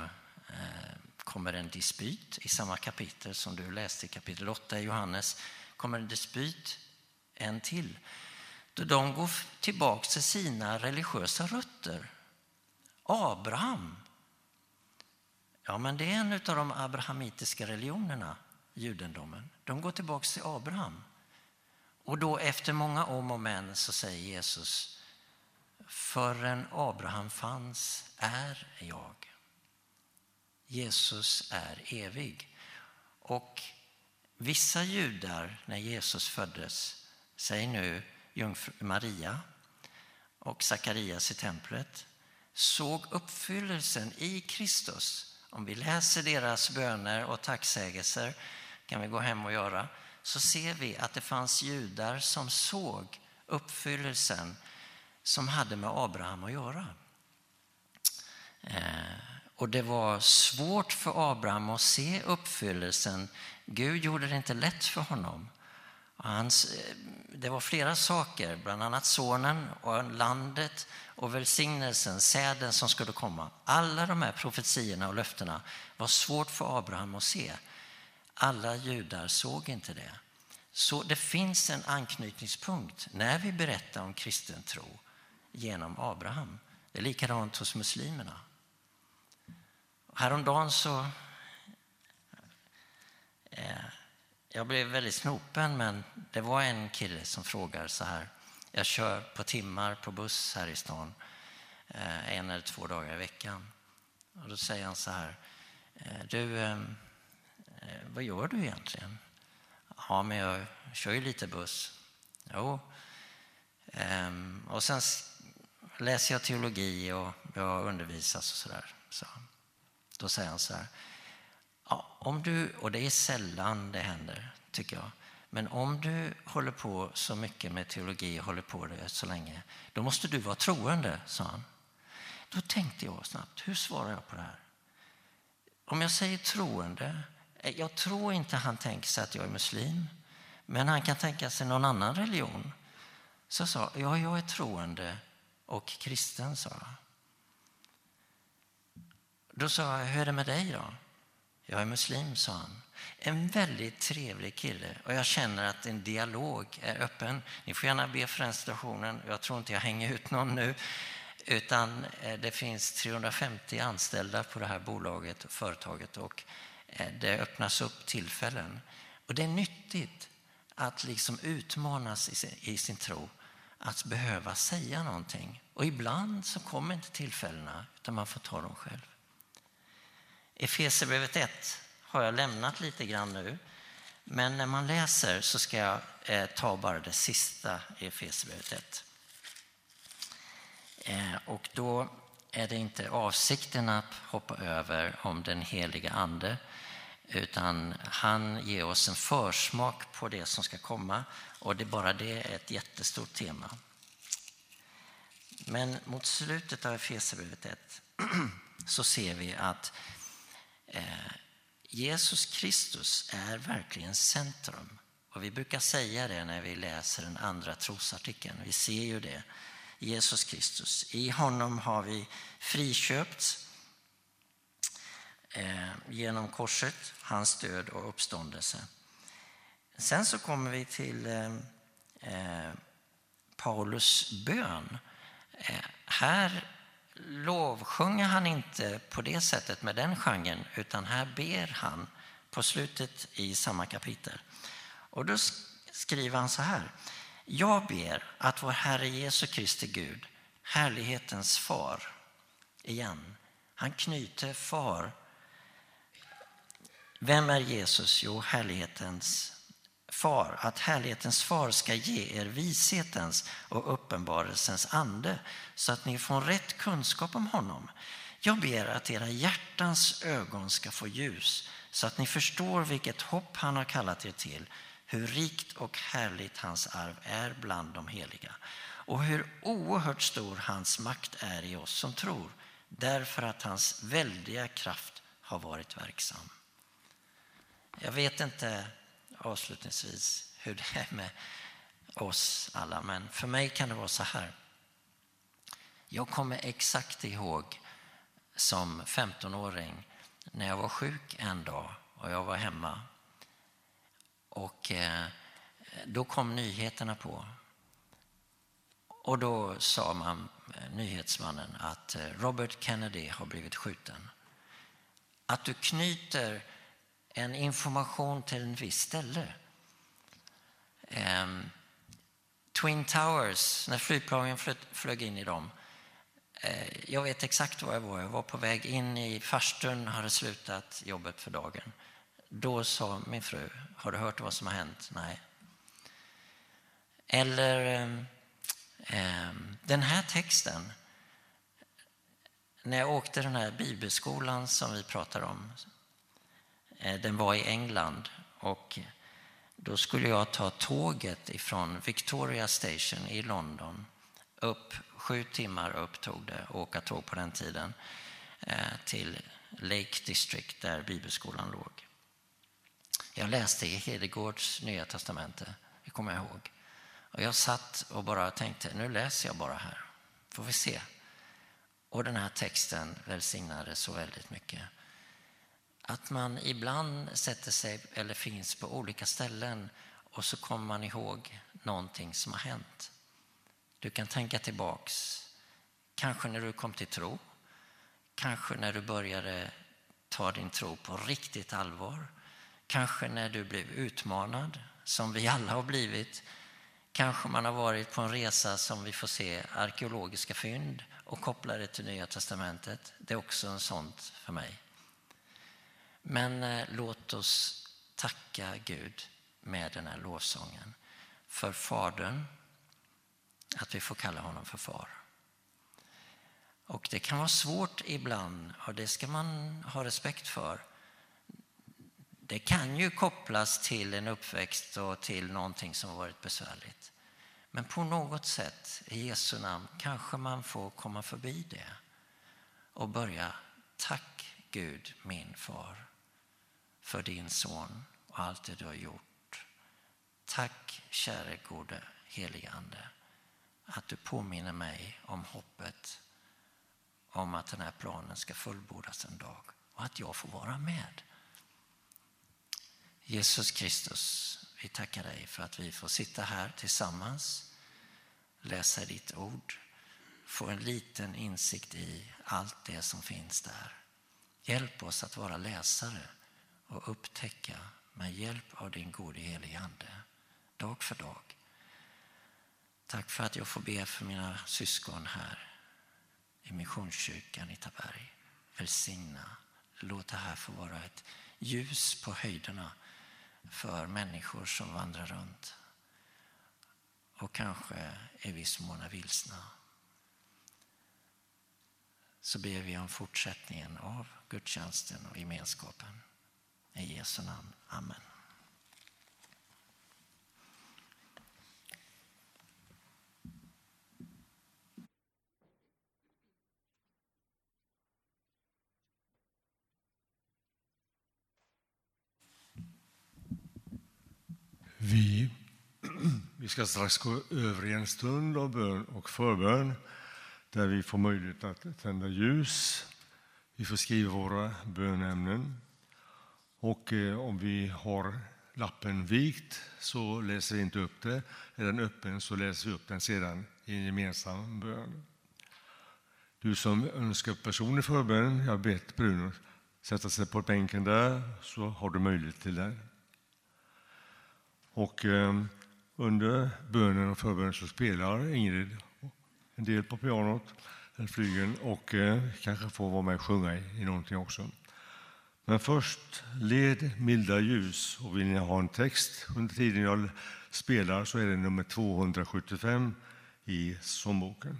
eh, kommer en dispyt i samma kapitel som du läste i kapitel 8 i Johannes. kommer en dispyt, en till. Då de går tillbaka till sina religiösa rötter. Abraham. Ja, men det är en av de abrahamitiska religionerna, judendomen. De går tillbaka till Abraham. Och då efter många om och men så säger Jesus Förrän Abraham fanns är jag. Jesus är evig. Och vissa judar, när Jesus föddes, säg nu jungfru Maria och Sakarias i templet, såg uppfyllelsen i Kristus. Om vi läser deras böner och tacksägelser, kan vi gå hem och göra, så ser vi att det fanns judar som såg uppfyllelsen som hade med Abraham att göra. Eh, och det var svårt för Abraham att se uppfyllelsen. Gud gjorde det inte lätt för honom. Hans, eh, det var flera saker, bland annat sonen och landet och välsignelsen, säden som skulle komma. Alla de här profetiorna och löftena var svårt för Abraham att se. Alla judar såg inte det. Så det finns en anknytningspunkt när vi berättar om kristen tro genom Abraham. Det är likadant hos muslimerna. Häromdagen så... Eh, jag blev väldigt snopen, men det var en kille som frågade så här. Jag kör på timmar på buss här i stan, eh, en eller två dagar i veckan. Och då säger han så här. Eh, du, eh, Eh, vad gör du egentligen? Ja, men jag kör ju lite buss. Jo. Ehm, och sen läser jag teologi och jag undervisas och sådär. Så, då säger han så här. Ja, om du, och det är sällan det händer, tycker jag. Men om du håller på så mycket med teologi och håller på det så länge, då måste du vara troende, sa han. Då tänkte jag snabbt, hur svarar jag på det här? Om jag säger troende, Eh, jag tror inte han tänker sig att jag är muslim, men han kan tänka sig någon annan religion. Så jag sa ja, jag är troende och kristen, sa jag. Då sa jag, hur är det med dig då? Jag är muslim, sa han. En väldigt trevlig kille och jag känner att en dialog är öppen. Ni får gärna be för den situationen. Jag tror inte jag hänger ut någon nu. Utan eh, det finns 350 anställda på det här bolaget och företaget och Eh, det öppnas upp tillfällen. Och det är nyttigt att liksom utmanas i sin, i sin tro, att behöva säga någonting. Och ibland så kommer inte tillfällena utan man får ta dem själv. Efesierbrevet 1 har jag lämnat lite grann nu. Men när man läser så ska jag eh, ta bara det sista i Efesierbrevet 1. Eh, och då är det inte avsikten att hoppa över om den heliga Ande utan han ger oss en försmak på det som ska komma och det bara det är ett jättestort tema. Men mot slutet av Efesierbrevet 1 så ser vi att eh, Jesus Kristus är verkligen centrum. Och vi brukar säga det när vi läser den andra trosartikeln. Vi ser ju det. Jesus Kristus. I honom har vi friköpts Eh, genom korset, hans död och uppståndelse. Sen så kommer vi till eh, eh, Paulus bön. Eh, här lovsjunger han inte på det sättet med den genren utan här ber han på slutet i samma kapitel. Och då skriver han så här. Jag ber att vår Herre Jesu Kristi Gud, härlighetens far, igen, han knyter far. Vem är Jesus? Jo, härlighetens far. Att härlighetens far ska ge er vishetens och uppenbarelsens ande så att ni får rätt kunskap om honom. Jag ber att era hjärtans ögon ska få ljus så att ni förstår vilket hopp han har kallat er till hur rikt och härligt hans arv är bland de heliga och hur oerhört stor hans makt är i oss som tror därför att hans väldiga kraft har varit verksam. Jag vet inte avslutningsvis hur det är med oss alla, men för mig kan det vara så här. Jag kommer exakt ihåg som 15-åring när jag var sjuk en dag och jag var hemma och eh, då kom nyheterna på. Och då sa man, eh, nyhetsmannen att eh, Robert Kennedy har blivit skjuten. Att du knyter en information till en viss ställe. Um, Twin Towers, när flygplanen flög in i dem. Uh, jag vet exakt var jag var. Jag var på väg in i farstun, hade slutat jobbet för dagen. Då sa min fru, har du hört vad som har hänt? Nej. Eller eh, den här texten. När jag åkte den här bibelskolan som vi pratar om. Eh, den var i England och då skulle jag ta tåget ifrån Victoria Station i London upp, sju timmar upp tog det att åka tåg på den tiden, eh, till Lake District där bibelskolan låg. Jag läste i Hedegårds Nya Testamente, det kommer jag ihåg. Och jag satt och bara tänkte, nu läser jag bara här, får vi se. Och den här texten välsignade så väldigt mycket. Att man ibland sätter sig eller finns på olika ställen och så kommer man ihåg någonting som har hänt. Du kan tänka tillbaks, kanske när du kom till tro, kanske när du började ta din tro på riktigt allvar, Kanske när du blev utmanad, som vi alla har blivit. Kanske man har varit på en resa som vi får se arkeologiska fynd och koppla det till Nya Testamentet. Det är också en sånt för mig. Men eh, låt oss tacka Gud med den här lovsången. För Fadern, att vi får kalla honom för far. Och det kan vara svårt ibland och det ska man ha respekt för. Det kan ju kopplas till en uppväxt och till någonting som har varit besvärligt. Men på något sätt, i Jesu namn, kanske man får komma förbi det och börja Tack Gud, min far, för din son och allt det du har gjort. Tack käre gode helige Ande att du påminner mig om hoppet om att den här planen ska fullbordas en dag och att jag får vara med. Jesus Kristus, vi tackar dig för att vi får sitta här tillsammans, läsa ditt ord, få en liten insikt i allt det som finns där. Hjälp oss att vara läsare och upptäcka med hjälp av din gode helige Ande, dag för dag. Tack för att jag får be för mina syskon här i Missionskyrkan i Taberg. Välsigna, låt det här få vara ett ljus på höjderna för människor som vandrar runt och kanske i viss mån är vilsna. Så ber vi om fortsättningen av gudstjänsten och gemenskapen. I Jesu namn. Amen. Vi, vi ska strax gå över i en stund av bön och förbön där vi får möjlighet att tända ljus. Vi får skriva våra bönämnen. Och eh, om vi har lappen vikt så läser vi inte upp det. Är den öppen så läser vi upp den sedan i en gemensam bön. Du som önskar personlig förbön, jag har bett Bruno sätta sig på bänken där så har du möjlighet till det. Och eh, under bönen och förbönen så spelar Ingrid en del på pianot, eller flygeln, och eh, kanske får vara med och sjunga i, i någonting också. Men först, led milda ljus. Och vill ni ha en text under tiden jag spelar så är det nummer 275 i sångboken.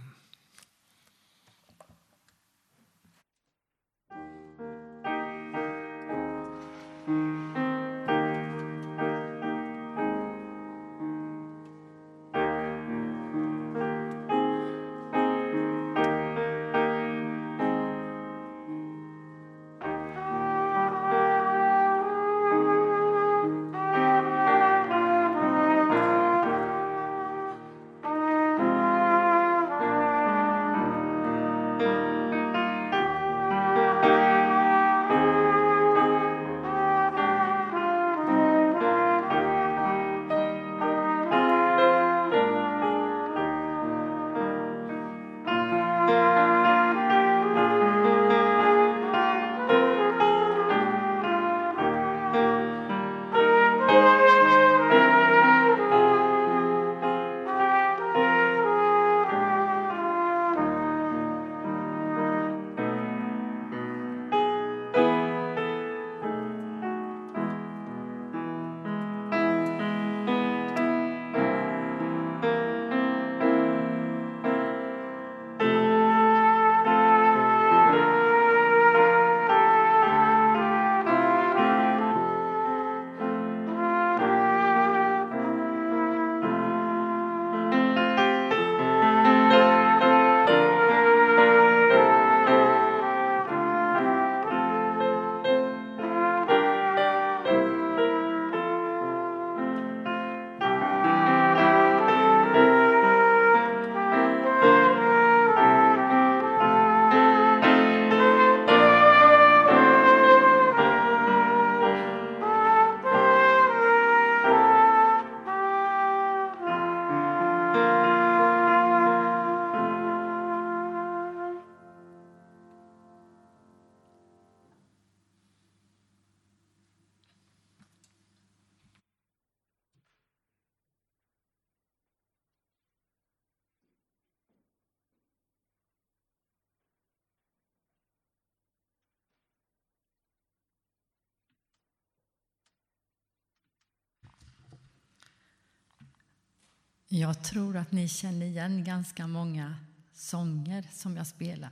Jag tror att ni känner igen ganska många sånger som jag spelar.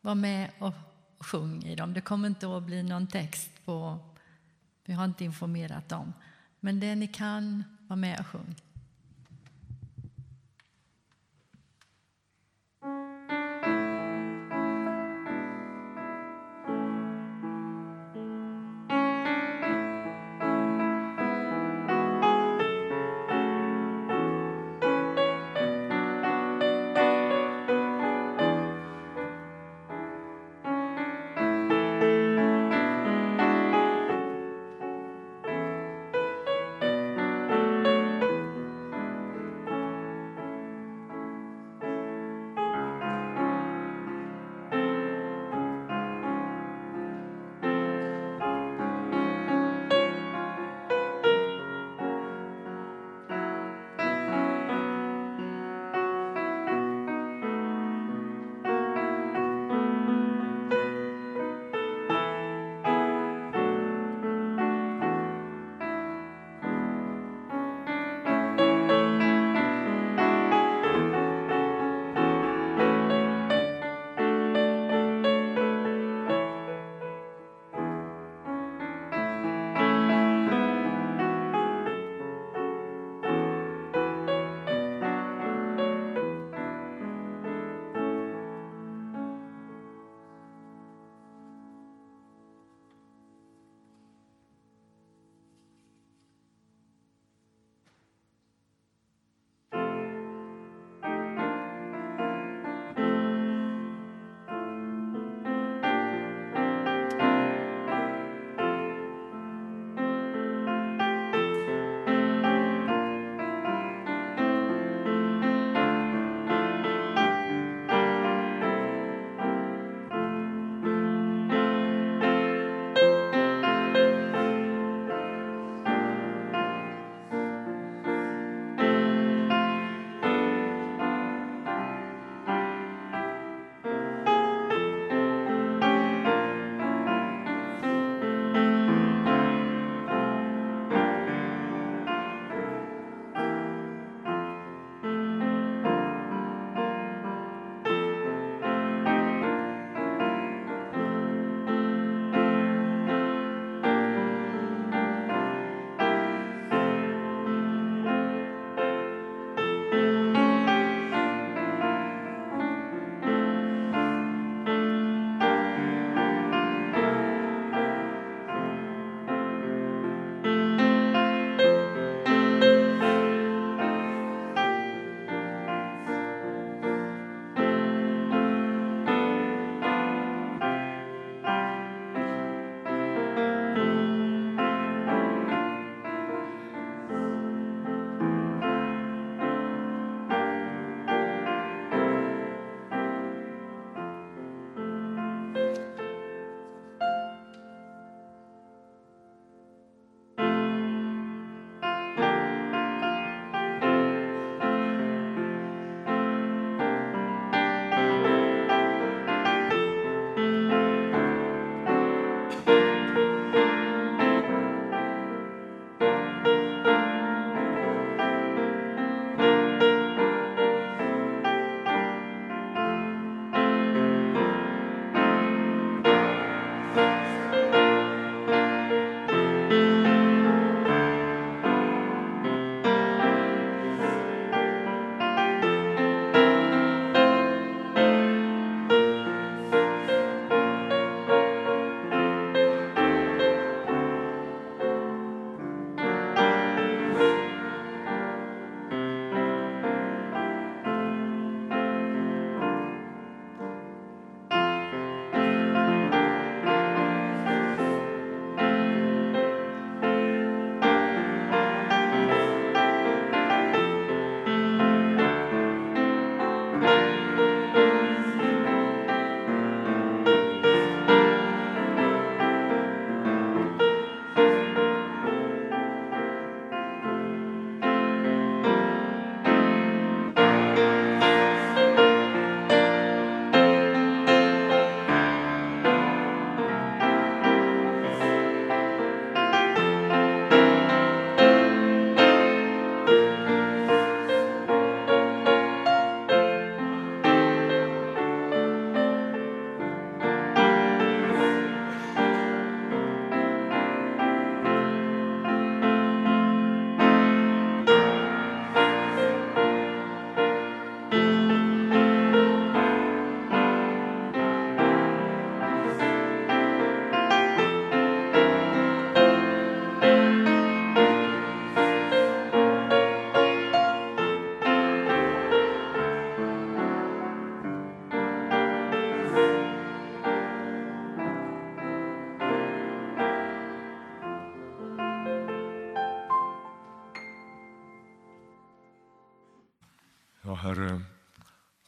var med och sjung i dem. Det kommer inte att bli någon text på, vi har inte informerat dem. Men det ni kan, var med och sjung.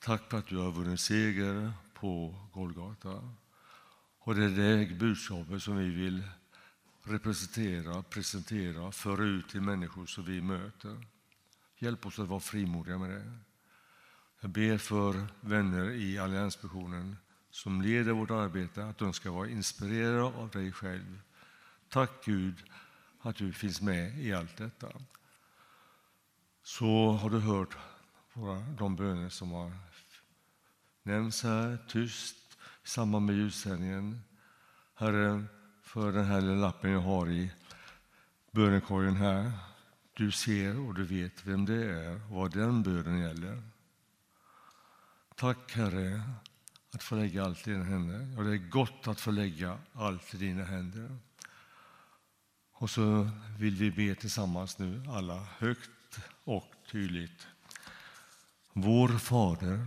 Tack för att du har vunnit seger på Golgata. Och det är det budskapet som vi vill representera, presentera, föra ut till människor som vi möter. Hjälp oss att vara frimodiga med det. Jag ber för vänner i Alliansmissionen som leder vårt arbete att de ska vara inspirerade av dig själv. Tack Gud att du finns med i allt detta. Så har du hört våra, de böner som har nämns här tyst i samband med ljussändningen. Herre, för den här lilla lappen jag har i bönekorgen här. Du ser och du vet vem det är och vad den bönen gäller. Tack Herre att få lägga allt i dina händer. Och det är gott att få lägga allt i dina händer. Och så vill vi be tillsammans nu, alla högt och tydligt. Vår Fader,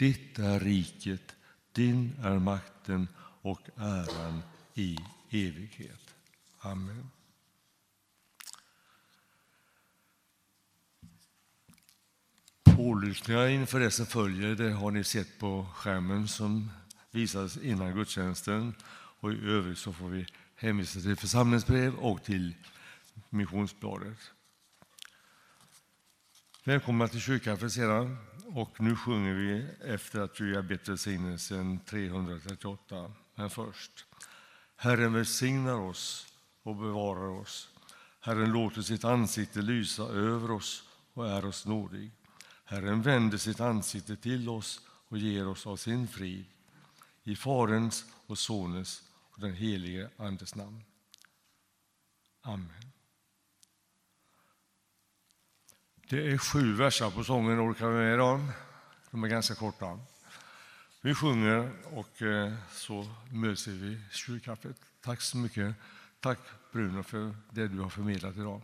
Ditt är riket, din är makten och äran i evighet. Amen. Pålysningar inför det som följer det har ni sett på skärmen som visades innan gudstjänsten. Och I övrigt så får vi hänvisa till församlingsbrev och till missionsbladet. Välkomna till kyrkan för sedan. Och nu sjunger vi efter att vi har bett välsignelsen 338. Men först. Herren välsignar oss och bevarar oss. Herren låter sitt ansikte lysa över oss och är oss nådig. Herren vänder sitt ansikte till oss och ger oss av sin frid. I Faderns och Sonens och den helige Andes namn. Amen. Det är sju verser på sången, orkar vi med dem? De är ganska korta. Vi sjunger och eh, så möts vi vid kyrkkaffet. Tack så mycket. Tack Bruno för det du har förmedlat idag.